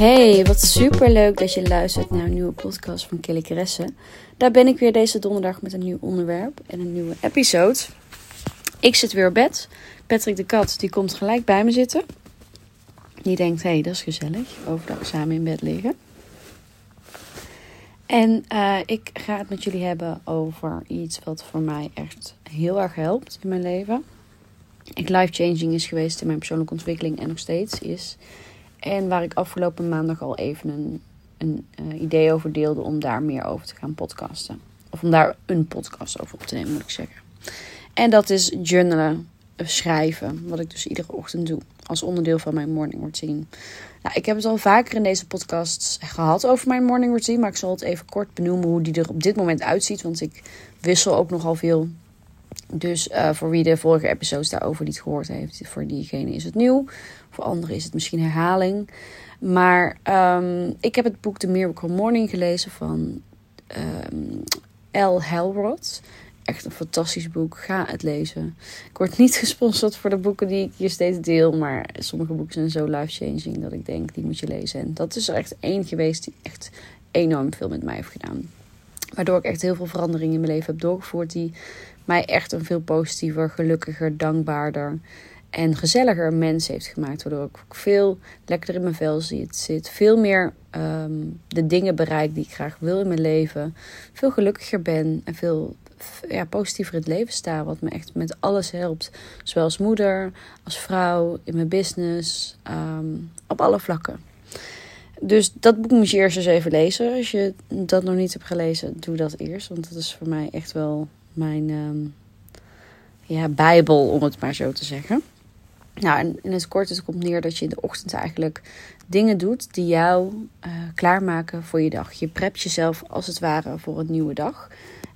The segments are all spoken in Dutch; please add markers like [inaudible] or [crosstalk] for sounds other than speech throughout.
Hey, wat super leuk dat je luistert naar een nieuwe podcast van Kelly Keresse. Daar ben ik weer deze donderdag met een nieuw onderwerp en een nieuwe episode. Ik zit weer op bed. Patrick de kat die komt gelijk bij me zitten. Die denkt, hé, hey, dat is gezellig. Overdag samen in bed liggen. En uh, ik ga het met jullie hebben over iets wat voor mij echt heel erg helpt in mijn leven. Ik life-changing is geweest in mijn persoonlijke ontwikkeling en nog steeds is. En waar ik afgelopen maandag al even een, een uh, idee over deelde om daar meer over te gaan podcasten. Of om daar een podcast over op te nemen, moet ik zeggen. En dat is journalen, schrijven. Wat ik dus iedere ochtend doe. Als onderdeel van mijn morning routine. Nou, ik heb het al vaker in deze podcast gehad over mijn morning routine. Maar ik zal het even kort benoemen hoe die er op dit moment uitziet. Want ik wissel ook nogal veel. Dus uh, voor wie de vorige episodes daarover niet gehoord heeft, voor diegene is het nieuw. Voor anderen is het misschien herhaling. Maar um, ik heb het boek The Miracle Morning gelezen van um, L. Helrod. Echt een fantastisch boek. Ga het lezen. Ik word niet [laughs] gesponsord voor de boeken die ik hier steeds deel. Maar sommige boeken zijn zo life-changing dat ik denk, die moet je lezen. En dat is er echt één geweest die echt enorm veel met mij heeft gedaan. Waardoor ik echt heel veel veranderingen in mijn leven heb doorgevoerd. Die mij echt een veel positiever, gelukkiger, dankbaarder en gezelliger mens heeft gemaakt. Waardoor ik veel lekkerder in mijn vel zit. Veel meer um, de dingen bereik die ik graag wil in mijn leven. Veel gelukkiger ben en veel ja, positiever in het leven sta. Wat me echt met alles helpt. Zowel als moeder, als vrouw, in mijn business. Um, op alle vlakken. Dus dat boek moet je eerst eens even lezen. Als je dat nog niet hebt gelezen, doe dat eerst. Want dat is voor mij echt wel mijn um, ja, bijbel, om het maar zo te zeggen. Nou, in het kort het komt neer dat je in de ochtend eigenlijk dingen doet die jou uh, klaarmaken voor je dag. Je prept jezelf als het ware voor een nieuwe dag.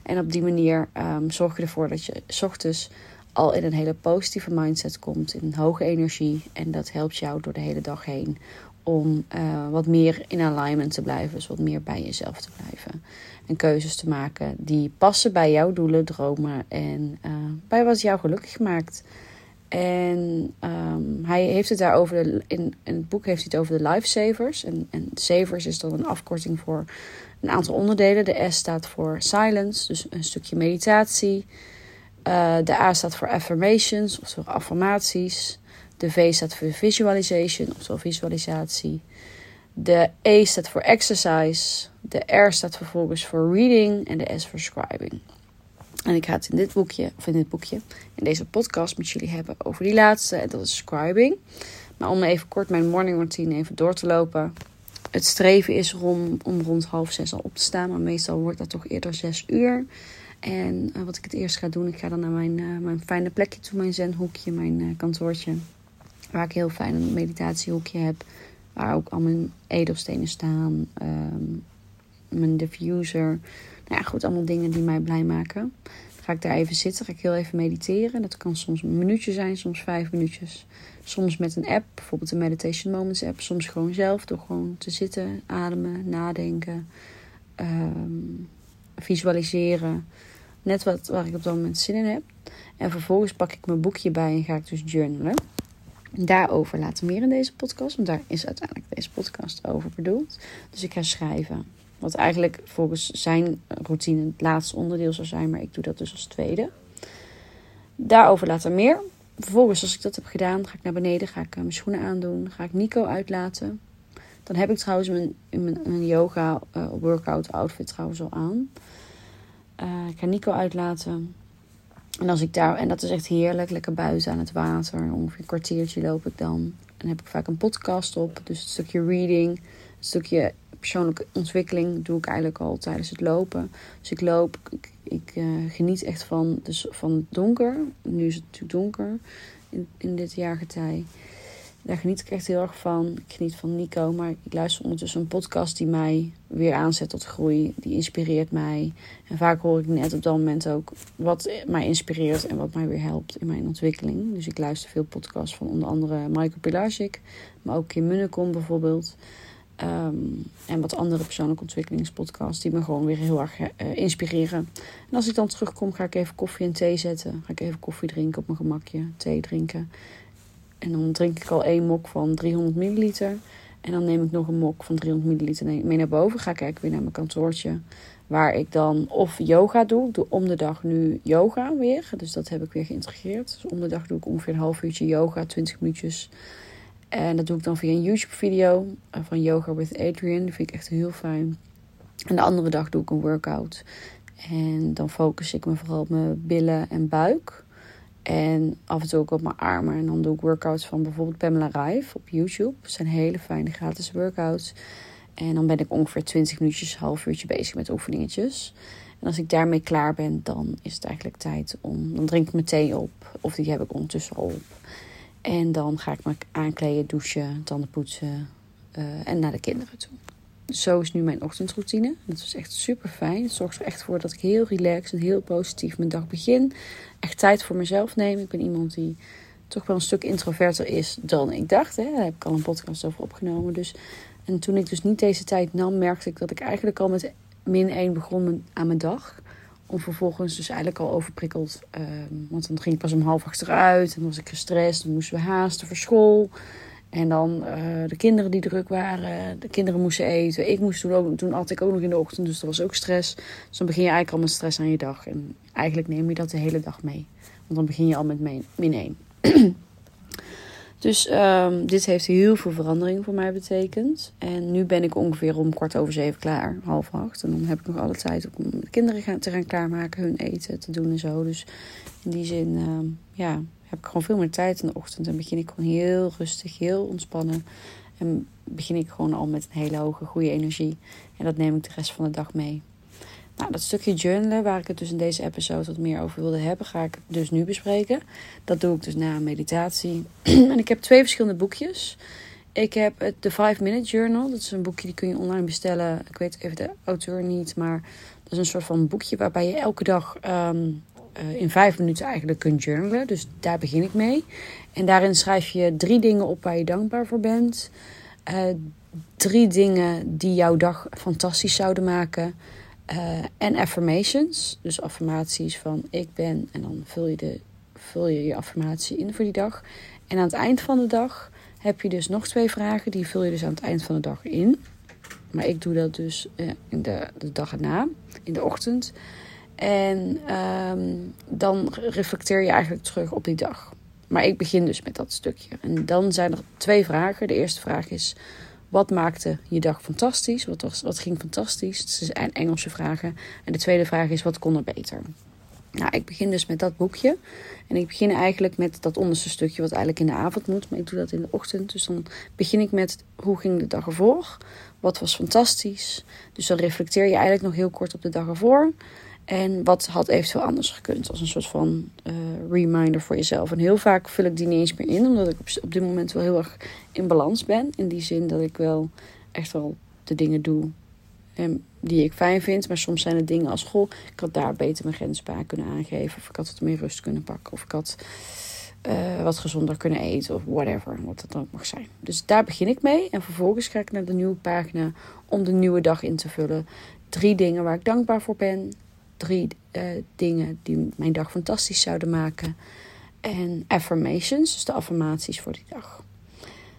En op die manier um, zorg je ervoor dat je ochtends al in een hele positieve mindset komt, in hoge energie. En dat helpt jou door de hele dag heen om uh, wat meer in alignment te blijven. Dus wat meer bij jezelf te blijven. En keuzes te maken die passen bij jouw doelen, dromen en uh, bij wat jou gelukkig maakt. En um, hij heeft het daarover, in, het boek heeft hij het over de lifesavers. En, en savers is dan een afkorting voor een aantal onderdelen. De S staat voor silence, dus een stukje meditatie. Uh, de A staat voor affirmations, oftewel affirmaties. De V staat voor visualization, oftewel visualisatie. De E staat voor exercise. De R staat vervolgens voor reading. En de S voor scribing. En ik ga het in dit boekje, of in dit boekje, in deze podcast met jullie hebben over die laatste. En dat is scribing. Maar om even kort mijn morning routine even door te lopen. Het streven is om, om rond half zes al op te staan. Maar meestal wordt dat toch eerder zes uur. En uh, wat ik het eerst ga doen, ik ga dan naar mijn, uh, mijn fijne plekje toe, mijn zenhoekje, mijn uh, kantoortje. Waar ik heel fijn een meditatiehoekje heb. Waar ook al mijn edelstenen staan. Um, mijn diffuser. Nou ja, goed, allemaal dingen die mij blij maken. Ga ik daar even zitten, ga ik heel even mediteren. Dat kan soms een minuutje zijn, soms vijf minuutjes. Soms met een app, bijvoorbeeld de Meditation Moments app. Soms gewoon zelf, door gewoon te zitten, ademen, nadenken, um, visualiseren. Net wat waar ik op dat moment zin in heb. En vervolgens pak ik mijn boekje bij en ga ik dus journalen. Daarover later meer in deze podcast, want daar is uiteindelijk deze podcast over bedoeld. Dus ik ga schrijven. Wat eigenlijk volgens zijn routine het laatste onderdeel zou zijn, maar ik doe dat dus als tweede. Daarover later meer. Vervolgens, als ik dat heb gedaan, ga ik naar beneden, ga ik mijn schoenen aandoen, ga ik Nico uitlaten. Dan heb ik trouwens mijn, mijn, mijn yoga uh, workout outfit trouwens al aan. Uh, ik ga Nico uitlaten. En als ik daar, en dat is echt heerlijk, lekker buiten aan het water. Ongeveer een kwartiertje loop ik dan. En heb ik vaak een podcast op. Dus een stukje reading, stukje persoonlijke ontwikkeling doe ik eigenlijk al tijdens het lopen. Dus ik loop, ik, uh, geniet echt van, dus van het donker. Nu is het natuurlijk donker in, in dit jaargetij. Daar geniet ik echt heel erg van. Ik geniet van Nico, maar ik luister ondertussen een podcast die mij weer aanzet tot groei. Die inspireert mij. En vaak hoor ik net op dat moment ook wat mij inspireert en wat mij weer helpt in mijn ontwikkeling. Dus ik luister veel podcasts van onder andere Michael Pilarczyk, maar ook Kim Munnekom bijvoorbeeld. Um, en wat andere persoonlijke ontwikkelingspodcasts die me gewoon weer heel erg uh, inspireren. En als ik dan terugkom, ga ik even koffie en thee zetten. Ga ik even koffie drinken op mijn gemakje, thee drinken. En dan drink ik al één mok van 300 milliliter. En dan neem ik nog een mok van 300 milliliter mee naar boven. Ga ik weer naar mijn kantoortje. Waar ik dan of yoga doe. Ik doe om de dag nu yoga weer. Dus dat heb ik weer geïntegreerd. Dus om de dag doe ik ongeveer een half uurtje yoga, 20 minuutjes. En dat doe ik dan via een YouTube-video eh, van Yoga with Adrian. Die vind ik echt heel fijn. En de andere dag doe ik een workout. En dan focus ik me vooral op mijn billen en buik. En af en toe ook op mijn armen. En dan doe ik workouts van bijvoorbeeld Pamela Rive op YouTube. Dat zijn hele fijne gratis workouts. En dan ben ik ongeveer 20 minuutjes, half uurtje bezig met oefeningetjes. En als ik daarmee klaar ben, dan is het eigenlijk tijd om. Dan drink ik mijn thee op. Of die heb ik ondertussen al op. En dan ga ik me aankleden, douchen, tanden poetsen uh, en naar de kinderen toe. Zo is nu mijn ochtendroutine. Dat is echt super fijn. Het zorgt er echt voor dat ik heel relaxed en heel positief mijn dag begin. Echt tijd voor mezelf neem. Ik ben iemand die toch wel een stuk introverter is dan ik dacht. Hè. Daar heb ik al een podcast over opgenomen. Dus, en toen ik dus niet deze tijd nam, merkte ik dat ik eigenlijk al met min 1 begon aan mijn dag. Om vervolgens dus eigenlijk al overprikkeld. Um, want dan ging ik pas om half achteruit. En dan was ik gestrest. Dan moesten we haasten voor school. En dan uh, de kinderen die druk waren. De kinderen moesten eten. Ik moest toen ook. Toen had ik ook nog in de ochtend. Dus dat was ook stress. Dus dan begin je eigenlijk al met stress aan je dag. En eigenlijk neem je dat de hele dag mee. Want dan begin je al met min 1. [clears throat] Dus um, dit heeft heel veel verandering voor mij betekend. En nu ben ik ongeveer om kwart over zeven klaar, half acht. En dan heb ik nog alle tijd om de kinderen te gaan klaarmaken, hun eten te doen en zo. Dus in die zin, um, ja, heb ik gewoon veel meer tijd in de ochtend. En begin ik gewoon heel rustig, heel ontspannen. En begin ik gewoon al met een hele hoge, goede energie. En dat neem ik de rest van de dag mee. Nou, dat stukje journalen, waar ik het dus in deze episode wat meer over wilde hebben, ga ik dus nu bespreken. Dat doe ik dus na meditatie. [clears throat] en ik heb twee verschillende boekjes. Ik heb het The 5 Minute Journal. Dat is een boekje die kun je online bestellen. Ik weet even de auteur niet, maar dat is een soort van boekje waarbij je elke dag um, uh, in vijf minuten eigenlijk kunt journalen. Dus daar begin ik mee. En daarin schrijf je drie dingen op waar je dankbaar voor bent. Uh, drie dingen die jouw dag fantastisch zouden maken. Uh, en affirmations. Dus affirmaties van ik ben. En dan vul je, de, vul je je affirmatie in voor die dag. En aan het eind van de dag heb je dus nog twee vragen. Die vul je dus aan het eind van de dag in. Maar ik doe dat dus uh, in de, de dag erna, in de ochtend. En um, dan reflecteer je eigenlijk terug op die dag. Maar ik begin dus met dat stukje. En dan zijn er twee vragen. De eerste vraag is: wat maakte je dag fantastisch? Wat, ging fantastisch? Dat zijn Engelse vragen. En de tweede vraag is: wat kon er beter? Nou, ik begin dus met dat boekje. En ik begin eigenlijk met dat onderste stukje, wat eigenlijk in de avond moet. Maar ik doe dat in de ochtend. Dus dan begin ik met hoe ging de dag ervoor? Wat was fantastisch? Dus dan reflecteer je eigenlijk nog heel kort op de dag ervoor. En wat had eventueel anders gekund? Als een soort van uh, reminder voor jezelf. En heel vaak vul ik die niet eens meer in, omdat ik op, dit moment wel heel erg in balans ben. In die zin dat ik wel echt wel de dingen doe um, die ik fijn vind. Maar soms zijn het dingen als: goh, ik had daar beter mijn grens bij kunnen aangeven. Of ik had wat meer rust kunnen pakken. Of ik had uh, wat gezonder kunnen eten. Of whatever, wat het dan ook mag zijn. Dus daar begin ik mee. En vervolgens ga ik naar de nieuwe pagina om de nieuwe dag in te vullen. Drie dingen waar ik dankbaar voor ben drie uh, dingen die mijn dag fantastisch zouden maken. En affirmations, dus de affirmaties voor die dag.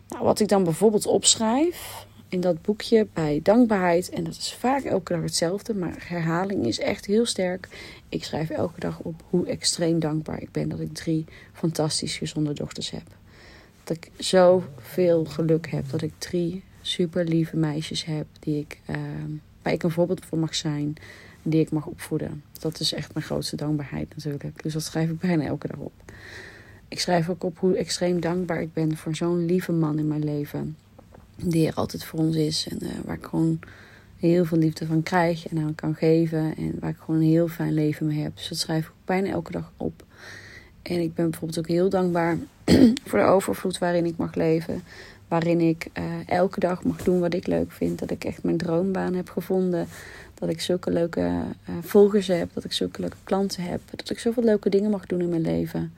Nou, wat ik dan bijvoorbeeld opschrijf in dat boekje bij dankbaarheid, en dat is vaak elke dag hetzelfde, maar herhaling is echt heel sterk. Ik schrijf elke dag op hoe extreem dankbaar ik ben dat ik drie fantastisch gezonde dochters heb. Dat ik zoveel geluk heb dat ik drie super lieve meisjes heb die ik, uh, waar ik een voorbeeld voor mag zijn die ik mag opvoeden. Dat is echt mijn grootste dankbaarheid natuurlijk. Dus dat schrijf ik bijna elke dag op. Ik schrijf ook op hoe extreem dankbaar ik ben voor zo'n lieve man in mijn leven. Die er altijd voor ons is. En uh, waar ik gewoon heel veel liefde van krijg en aan kan geven. En waar ik gewoon een heel fijn leven mee heb. Dus dat schrijf ik bijna elke dag op. En ik ben bijvoorbeeld ook heel dankbaar [clears throat] voor de overvloed waarin ik mag leven. Waarin ik uh, elke dag mag doen wat ik leuk vind. Dat ik echt mijn droombaan heb gevonden. Dat ik zulke leuke uh, volgers heb. Dat ik zulke leuke klanten heb. Dat ik zoveel leuke dingen mag doen in mijn leven.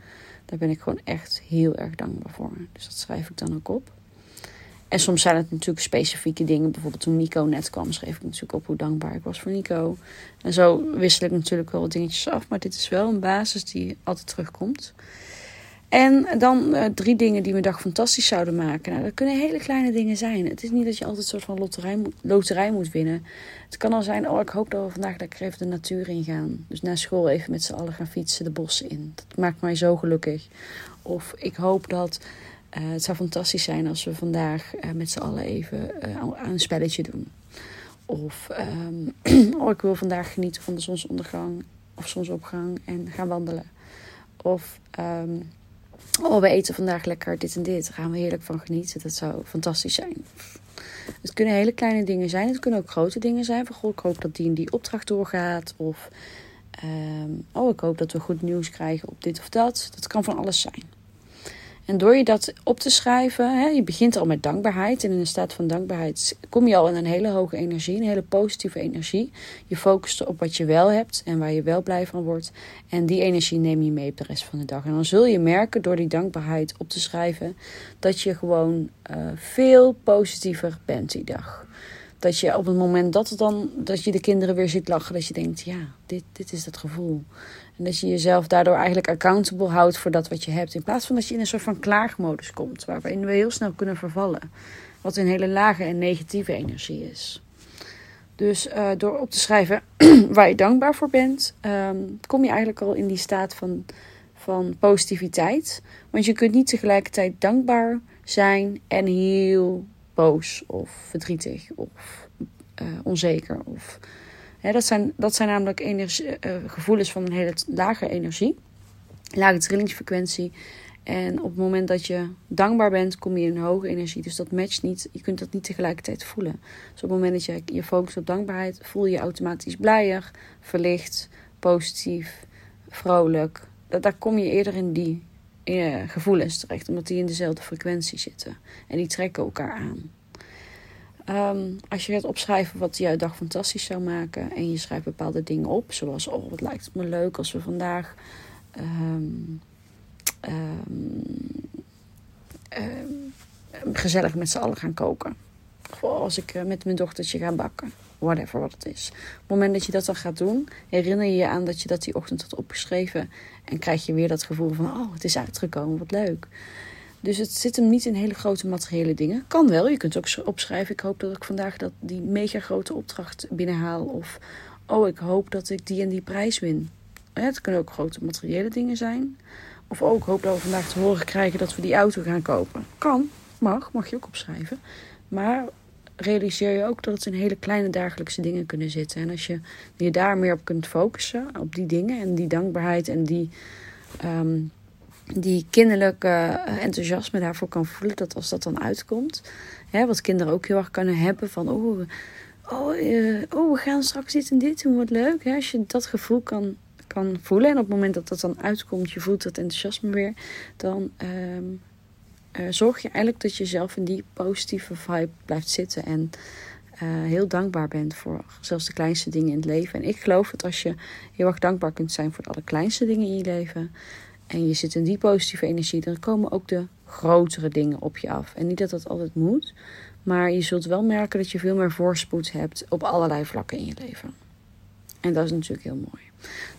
Daar ben ik gewoon echt heel erg dankbaar voor. Dus dat schrijf ik dan ook op. En soms zijn het natuurlijk specifieke dingen. Bijvoorbeeld toen Nico net kwam, schreef ik natuurlijk op hoe dankbaar ik was voor Nico. En zo wissel ik natuurlijk wel wat dingetjes af. Maar dit is wel een basis die altijd terugkomt. En dan uh, drie dingen die mijn dag fantastisch zouden maken. Nou, dat kunnen hele kleine dingen zijn. Het is niet dat je altijd een soort van loterij, loterij moet winnen. Het kan al zijn, oh, ik hoop dat we vandaag lekker even de natuur in gaan. Dus na school even met z'n allen gaan fietsen de bossen in. Dat maakt mij zo gelukkig. Of ik hoop dat uh, het zou fantastisch zijn als we vandaag uh, met z'n allen even aan een spelletje doen. Of um, [clears throat] oh, ik wil vandaag genieten van de zonsondergang of zonsopgang en gaan wandelen. Of um, oh, we eten vandaag lekker dit en dit. Daar gaan we heerlijk van genieten. Dat zou fantastisch zijn. Het kunnen hele kleine dingen zijn. Het kunnen ook grote dingen zijn. Van, goh, ik hoop dat die en die opdracht doorgaat. Of um, oh, ik hoop dat we goed nieuws krijgen op dit of dat. Dat kan van alles zijn. En door je dat op te schrijven, hè, je begint al met dankbaarheid. En in een staat van dankbaarheid kom je al in een hele hoge energie, een hele positieve energie. Je focust op wat je wel hebt en waar je wel blij van wordt. En die energie neem je mee op de rest van de dag. En dan zul je merken door die dankbaarheid op te schrijven dat je gewoon uh, veel positiever bent die dag. Dat je op het moment dat, het dan, dat je de kinderen weer ziet lachen, dat je denkt: ja, dit, dit is dat gevoel. En dat je jezelf daardoor eigenlijk accountable houdt voor dat wat je hebt. In plaats van dat je in een soort van klaagmodus komt, waarin we heel snel kunnen vervallen. Wat een hele lage en negatieve energie is. Dus uh, door op te schrijven [clears throat] waar je dankbaar voor bent, um, kom je eigenlijk al in die staat van, van positiviteit. Want je kunt niet tegelijkertijd dankbaar zijn en heel boos of verdrietig of uh, onzeker of dat, zijn, dat zijn namelijk energie, uh, gevoelens van een hele lage energie, lage trillingsfrequentie. En op het moment dat je dankbaar bent, kom je in een hoge energie. Dus dat matcht niet. Je kunt dat niet tegelijkertijd voelen. Dus op het moment dat je je focust op dankbaarheid, voel je je automatisch blijer, verlicht, positief, vrolijk. Daar kom je eerder in die uh, gevoelens terecht, omdat die in dezelfde frequentie zitten. En die trekken elkaar aan. Um, als je gaat opschrijven wat jouw dag fantastisch zou maken en je schrijft bepaalde dingen op, zoals oh wat lijkt het me leuk als we vandaag um, um, gezellig met z'n allen gaan koken. Of als ik eh, met mijn dochtertje ga bakken. Whatever wat het is. Op het moment dat je dat dan gaat doen, herinner je je aan dat je dat die ochtend had opgeschreven. En krijg je weer dat gevoel van, oh, het is uitgekomen, wat leuk. Dus het zit hem niet in hele grote materiële dingen. Kan wel, je kunt ook opschrijven. Ik hoop dat ik vandaag dat die mega grote opdracht binnenhaal. Of oh, ik hoop dat ik die en die prijs win. Het kunnen ook grote materiële dingen zijn. Of ook, oh, hoop dat we vandaag te horen krijgen dat we die auto gaan kopen. Kan, mag, mag je ook opschrijven. Maar realiseer je ook dat het in hele kleine dagelijkse dingen kunnen zitten. En als je je daar meer op kunt focussen, op die dingen en die dankbaarheid en die um, die kinderlijke eh, enthousiasme daarvoor kan voelen. Dat als dat dan uitkomt. Hè, wat kinderen ook heel erg kunnen hebben van... Oh, oh, uh, oh we gaan straks dit en dit doen, wat leuk. Hè? Als je dat gevoel kan, kan voelen. En op het moment dat dat dan uitkomt, je voelt dat enthousiasme weer. Dan um, uh, zorg je eigenlijk dat je zelf in die positieve vibe blijft zitten. En heel dankbaar bent voor zelfs de kleinste dingen in het leven. En ik geloof dat als je heel erg dankbaar kunt zijn voor de allerkleinste dingen in je leven en je zit in die positieve energie, dan komen ook de grotere dingen op je af. En niet dat dat altijd moet, maar je zult wel merken dat je veel meer voorspoed hebt op allerlei vlakken in je leven. En dat is natuurlijk heel mooi.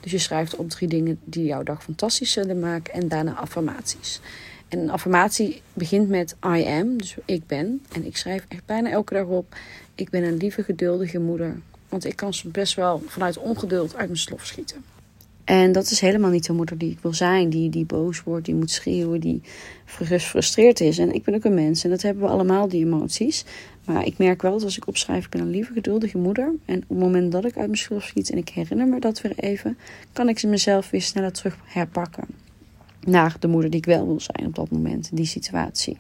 Dus je schrijft op drie dingen die jouw dag fantastisch zullen maken en daarna affirmaties. En een affirmatie begint met I am, dus ik ben. En ik schrijf echt bijna elke dag op: ik ben een lieve, geduldige moeder. Want ik kan best wel vanuit ongeduld uit mijn slof schieten. En dat is helemaal niet de moeder die ik wil zijn. Die, die boos wordt, die moet schreeuwen, die gefrustreerd is. En ik ben ook een mens en dat hebben we allemaal, die emoties. Maar ik merk wel dat als ik opschrijf, ik ben een lieve, geduldige moeder. En op het moment dat ik uit mijn schulp schiet en ik herinner me dat weer even, kan ik mezelf weer sneller terug herpakken. Naar de moeder die ik wel wil zijn op dat moment, in die situatie.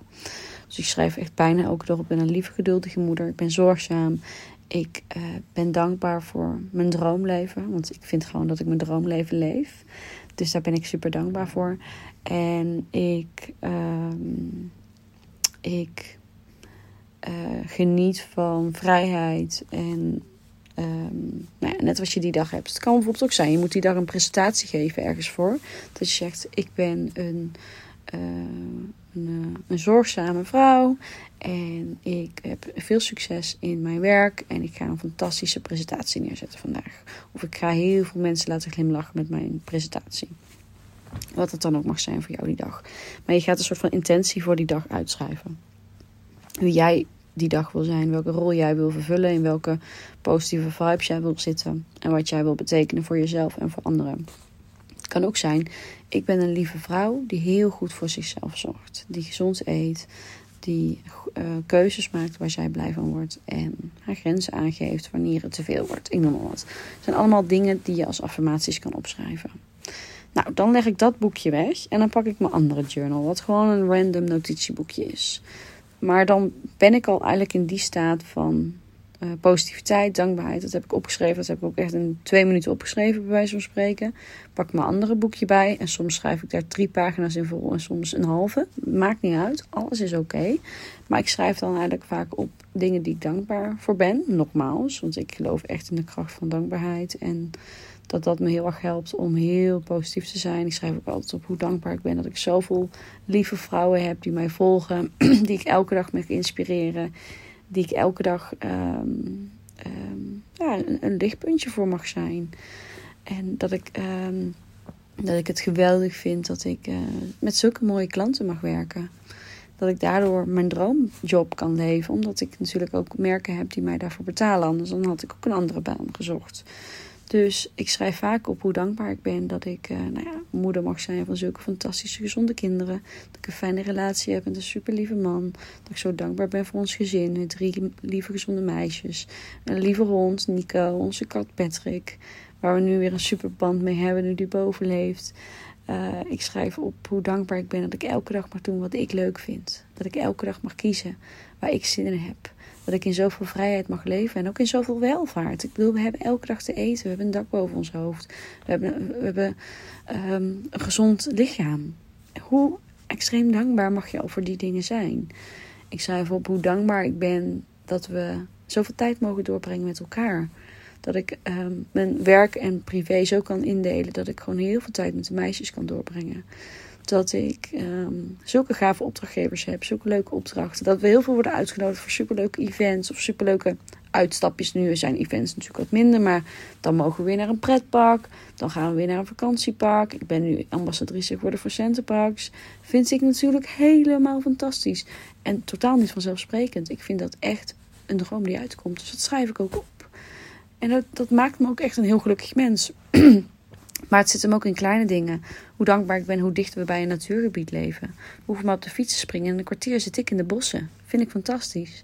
Dus ik schrijf echt bijna elke dag. Ik ben een lieve, geduldige moeder. Ik ben zorgzaam. Ik uh, ben dankbaar voor mijn droomleven. Want ik vind gewoon dat ik mijn droomleven leef. Dus daar ben ik super dankbaar voor. En ik, uh, ik uh, geniet van vrijheid. En um, nou ja, net wat je die dag hebt. Het kan bijvoorbeeld ook zijn. Je moet die dag een presentatie geven ergens voor. Dat je zegt: Ik ben een. Uh, een, een, zorgzame vrouw. En ik heb veel succes in mijn werk. En ik ga een fantastische presentatie neerzetten vandaag. Of ik ga heel veel mensen laten glimlachen met mijn presentatie. Wat het dan ook mag zijn voor jou die dag. Maar je gaat een soort van intentie voor die dag uitschrijven. Wie jij die dag wil zijn, welke rol jij wil vervullen, in welke positieve vibes jij wil zitten en wat jij wil betekenen voor jezelf en voor anderen. Het kan ook zijn, ik ben een lieve vrouw die heel goed voor zichzelf zorgt, die gezond eet, die uh, keuzes maakt waar zij blij van wordt en haar grenzen aangeeft wanneer het te veel wordt. Ik noem maar wat. Het zijn allemaal dingen die je als affirmaties kan opschrijven. Nou, dan leg ik dat boekje weg en dan pak ik mijn andere journal, wat gewoon een random notitieboekje is. Maar dan ben ik al eigenlijk in die staat van uh, positiviteit, dankbaarheid. Dat heb ik opgeschreven. Dat heb ik ook echt in twee minuten opgeschreven, bij wijze van spreken. Pak mijn andere boekje bij. En soms schrijf ik daar drie pagina's in vol en soms een halve. Maakt niet uit. Alles is oké. Maar ik schrijf dan eigenlijk vaak op dingen die ik dankbaar voor ben. Nogmaals, want ik geloof echt in de kracht van dankbaarheid. En dat dat me heel erg helpt om heel positief te zijn. Ik schrijf ook altijd op hoe dankbaar ik ben dat ik zoveel lieve vrouwen heb die mij volgen, [clears throat] die ik elke dag mag inspireren, die ik elke dag ehm, ehm, ja, een, lichtpuntje voor mag zijn. En dat ik, ehm, dat ik het geweldig vind dat ik uh, met zulke mooie klanten mag werken. Dat ik daardoor mijn droomjob kan leven. Omdat ik natuurlijk ook merken heb die mij daarvoor betalen. Anders dan had ik ook een andere baan gezocht. Dus ik schrijf vaak op hoe dankbaar ik ben dat ik uh, nou ja, moeder mag zijn van zulke fantastische, gezonde kinderen. Dat ik een fijne relatie heb met een super lieve man. Dat ik zo dankbaar ben voor ons gezin met drie lieve, gezonde meisjes. Een lieve hond, Nico, onze kat Patrick. Waar we nu weer een super band mee hebben, nu die boven leeft. Uh, ik schrijf op hoe dankbaar ik ben dat ik elke dag mag doen wat ik leuk vind. Dat ik elke dag mag kiezen waar ik zin in heb. Dat ik in zoveel vrijheid mag leven en ook in zoveel welvaart. Ik bedoel, we hebben elke dag te eten. We hebben een dak boven ons hoofd. We hebben, we hebben um, een gezond lichaam. Hoe extreem dankbaar mag je over die dingen zijn? Ik schrijf op hoe dankbaar ik ben dat we zoveel tijd mogen doorbrengen met elkaar. Dat ik um, mijn werk en privé zo kan indelen dat ik gewoon heel veel tijd met de meisjes kan doorbrengen dat ik um, zulke gave opdrachtgevers heb, zulke leuke opdrachten. Dat we heel veel worden uitgenodigd voor superleuke events of superleuke uitstapjes. Nu zijn events natuurlijk wat minder, maar dan mogen we weer naar een pretpark. Dan gaan we weer naar een vakantiepark. Ik ben nu ambassadrice geworden voor Centerparks. Vind ik natuurlijk helemaal fantastisch. En totaal niet vanzelfsprekend. Ik vind dat echt een droom die uitkomt. Dus dat schrijf ik ook op. En dat, dat maakt me ook echt een heel gelukkig mens. [clears throat] Maar het zit hem ook in kleine dingen. Hoe dankbaar ik ben hoe dichter we bij een natuurgebied leven. We hoeven maar op de fiets te springen en een kwartier zit ik in de bossen. Vind ik fantastisch.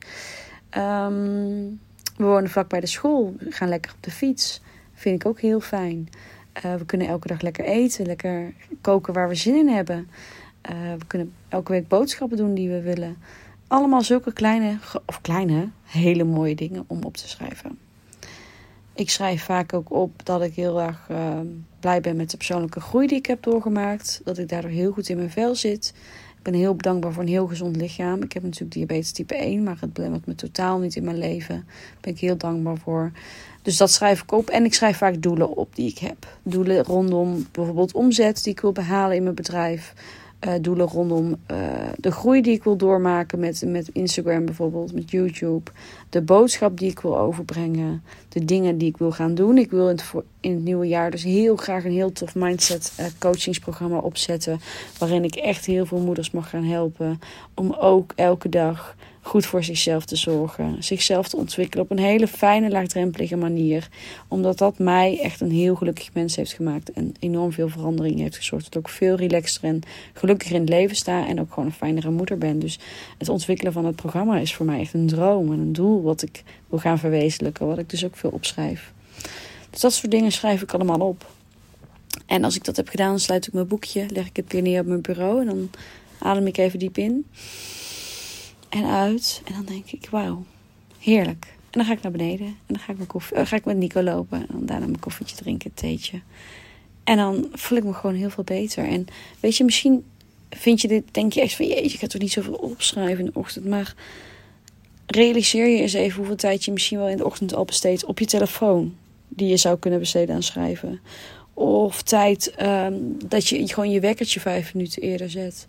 Um, we wonen vlak bij de school. We gaan lekker op de fiets. Vind ik ook heel fijn. Uh, we kunnen elke dag lekker eten. Lekker koken waar we zin in hebben. Uh, we kunnen elke week boodschappen doen die we willen. Allemaal zulke kleine, of kleine, hele mooie dingen om op te schrijven. Ik schrijf vaak ook op dat ik heel erg uh, blij ben met de persoonlijke groei die ik heb doorgemaakt. Dat ik daardoor heel goed in mijn vel zit. Ik ben heel dankbaar voor een heel gezond lichaam. Ik heb natuurlijk diabetes type 1, maar het belemmert me totaal niet in mijn leven. Daar ben ik heel dankbaar voor. Dus dat schrijf ik op. En ik schrijf vaak doelen op die ik heb. Doelen rondom bijvoorbeeld omzet die ik wil behalen in mijn bedrijf. Uh, doelen rondom uh, de groei die ik wil doormaken met, met Instagram bijvoorbeeld, met YouTube. De boodschap die ik wil overbrengen. De dingen die ik wil gaan doen. Ik wil in het, in het nieuwe jaar dus heel graag een heel tof mindset uh, coachingsprogramma opzetten. Waarin ik echt heel veel moeders mag gaan helpen. Om ook elke dag goed voor zichzelf te zorgen. Zichzelf te ontwikkelen op een hele fijne, laagdrempelige manier. Omdat dat mij echt een heel gelukkig mens heeft gemaakt. En enorm veel verandering heeft gezorgd. Dat ik ook veel relaxter en gelukkiger in het leven sta. En ook gewoon een fijnere moeder ben. Dus het ontwikkelen van het programma is voor mij echt een droom en een doel wat ik wil gaan verwezenlijken. Wat ik dus ook veel opschrijf. Dus dat soort dingen schrijf ik allemaal op. En als ik dat heb gedaan, dan sluit ik mijn boekje, leg ik het weer neer op mijn bureau en dan adem ik even diep in en uit. En dan denk ik, wauw, heerlijk. En dan ga ik naar beneden en dan ga ik, mijn koffie, uh, ga ik met Nico lopen en daarna mijn koffietje drinken, theetje. En dan voel ik me gewoon heel veel beter. En weet je, misschien vind je dit, denk je echt van jeetje, ik ga toch niet zoveel opschrijven in de ochtend. Maar realiseer je eens even hoeveel tijd je misschien wel in de ochtend al besteedt op je telefoon. Die je zou kunnen besteden aan schrijven. Of tijd um, dat je gewoon je wekkertje vijf minuten eerder zet.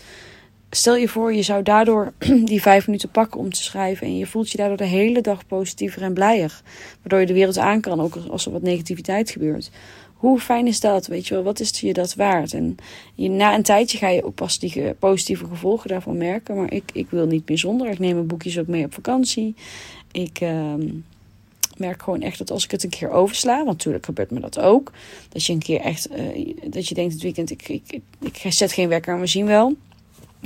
Stel je voor, je zou daardoor [clears throat] die vijf minuten pakken om te schrijven. En je voelt je daardoor de hele dag positiever en blijer. Waardoor je de wereld aan kan, ook als er wat negativiteit gebeurt. Hoe fijn is dat? Weet je wel, wat is je dat waard? En je, na een tijdje ga je ook pas die positieve gevolgen daarvan merken. Maar ik, ik wil niet meer zonder. Ik neem mijn boekjes ook mee op vakantie. Ik ehm, merk gewoon echt dat als ik het een keer oversla, want natuurlijk gebeurt me dat ook. Dat je een keer echt, uh, dat je denkt het weekend, ik, ik, ik, ik zet geen wekker, maar we zien wel.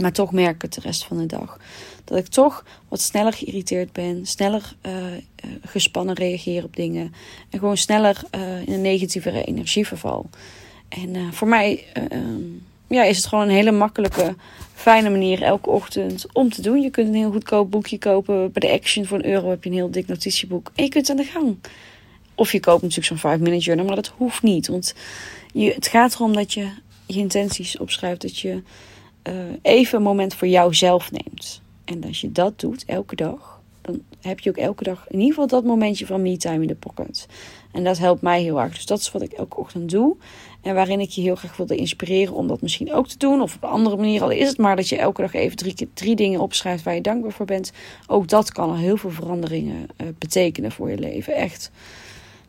Maar toch merk ik het de rest van de dag. Dat ik toch wat sneller geïrriteerd ben, sneller uh, gespannen reageer op dingen. En gewoon sneller uh, in een negatievere energie verval. En voor mij ehm, ja, is het gewoon een hele makkelijke, fijne manier elke ochtend om te doen. Je kunt een heel goedkoop boekje kopen. Bij de Action voor een euro heb je een heel dik notitieboek. En je kunt aan de gang. Of je koopt natuurlijk zo'n 5 minute journal, maar dat hoeft niet. Want je, het gaat erom dat je je intenties opschrijft. Dat je uh, even een moment voor jouzelf neemt. En als je dat doet elke dag, dan heb je ook elke dag in ieder geval dat momentje van me-time in de pocket. En dat helpt mij heel erg. Dus dat is wat ik elke ochtend doe. En waarin ik je heel graag wilde inspireren om dat misschien ook te doen. Of op een andere manier, al is het maar dat je elke dag even drie, drie dingen opschrijft waar je dankbaar voor bent. Ook dat kan al heel veel veranderingen uh, betekenen voor je leven. Echt.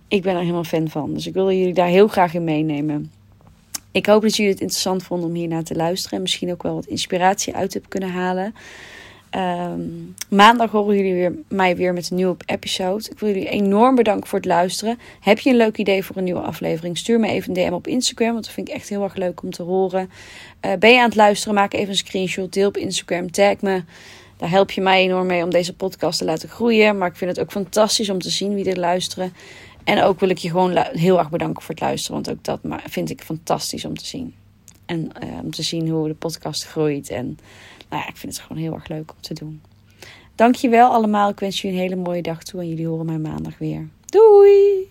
Ik ben er helemaal fan van. Dus ik wil jullie daar heel graag in meenemen. Ik hoop dat jullie het interessant vonden om hiernaar te luisteren. En misschien ook wel wat inspiratie uit hebben kunnen halen. Um, maandag horen jullie weer, mij weer met een nieuwe episode. Ik wil jullie enorm bedanken voor het luisteren. Heb je een leuk idee voor een nieuwe aflevering? Stuur me even een DM op Instagram, want dat vind ik echt heel erg leuk om te horen. Uh, ben je aan het luisteren? Maak even een screenshot, deel op Instagram, tag me. Daar help je mij enorm mee om deze podcast te laten groeien. Maar ik vind het ook fantastisch om te zien wie er luisteren. En ook wil ik je gewoon heel erg bedanken voor het luisteren, want ook dat vind ik fantastisch om te zien. En uh, om te zien hoe de podcast groeit. En nou ja, ik vind het gewoon heel erg leuk om te doen. Dankjewel allemaal. Ik wens jullie een hele mooie dag toe en jullie horen mij maandag weer. Doei!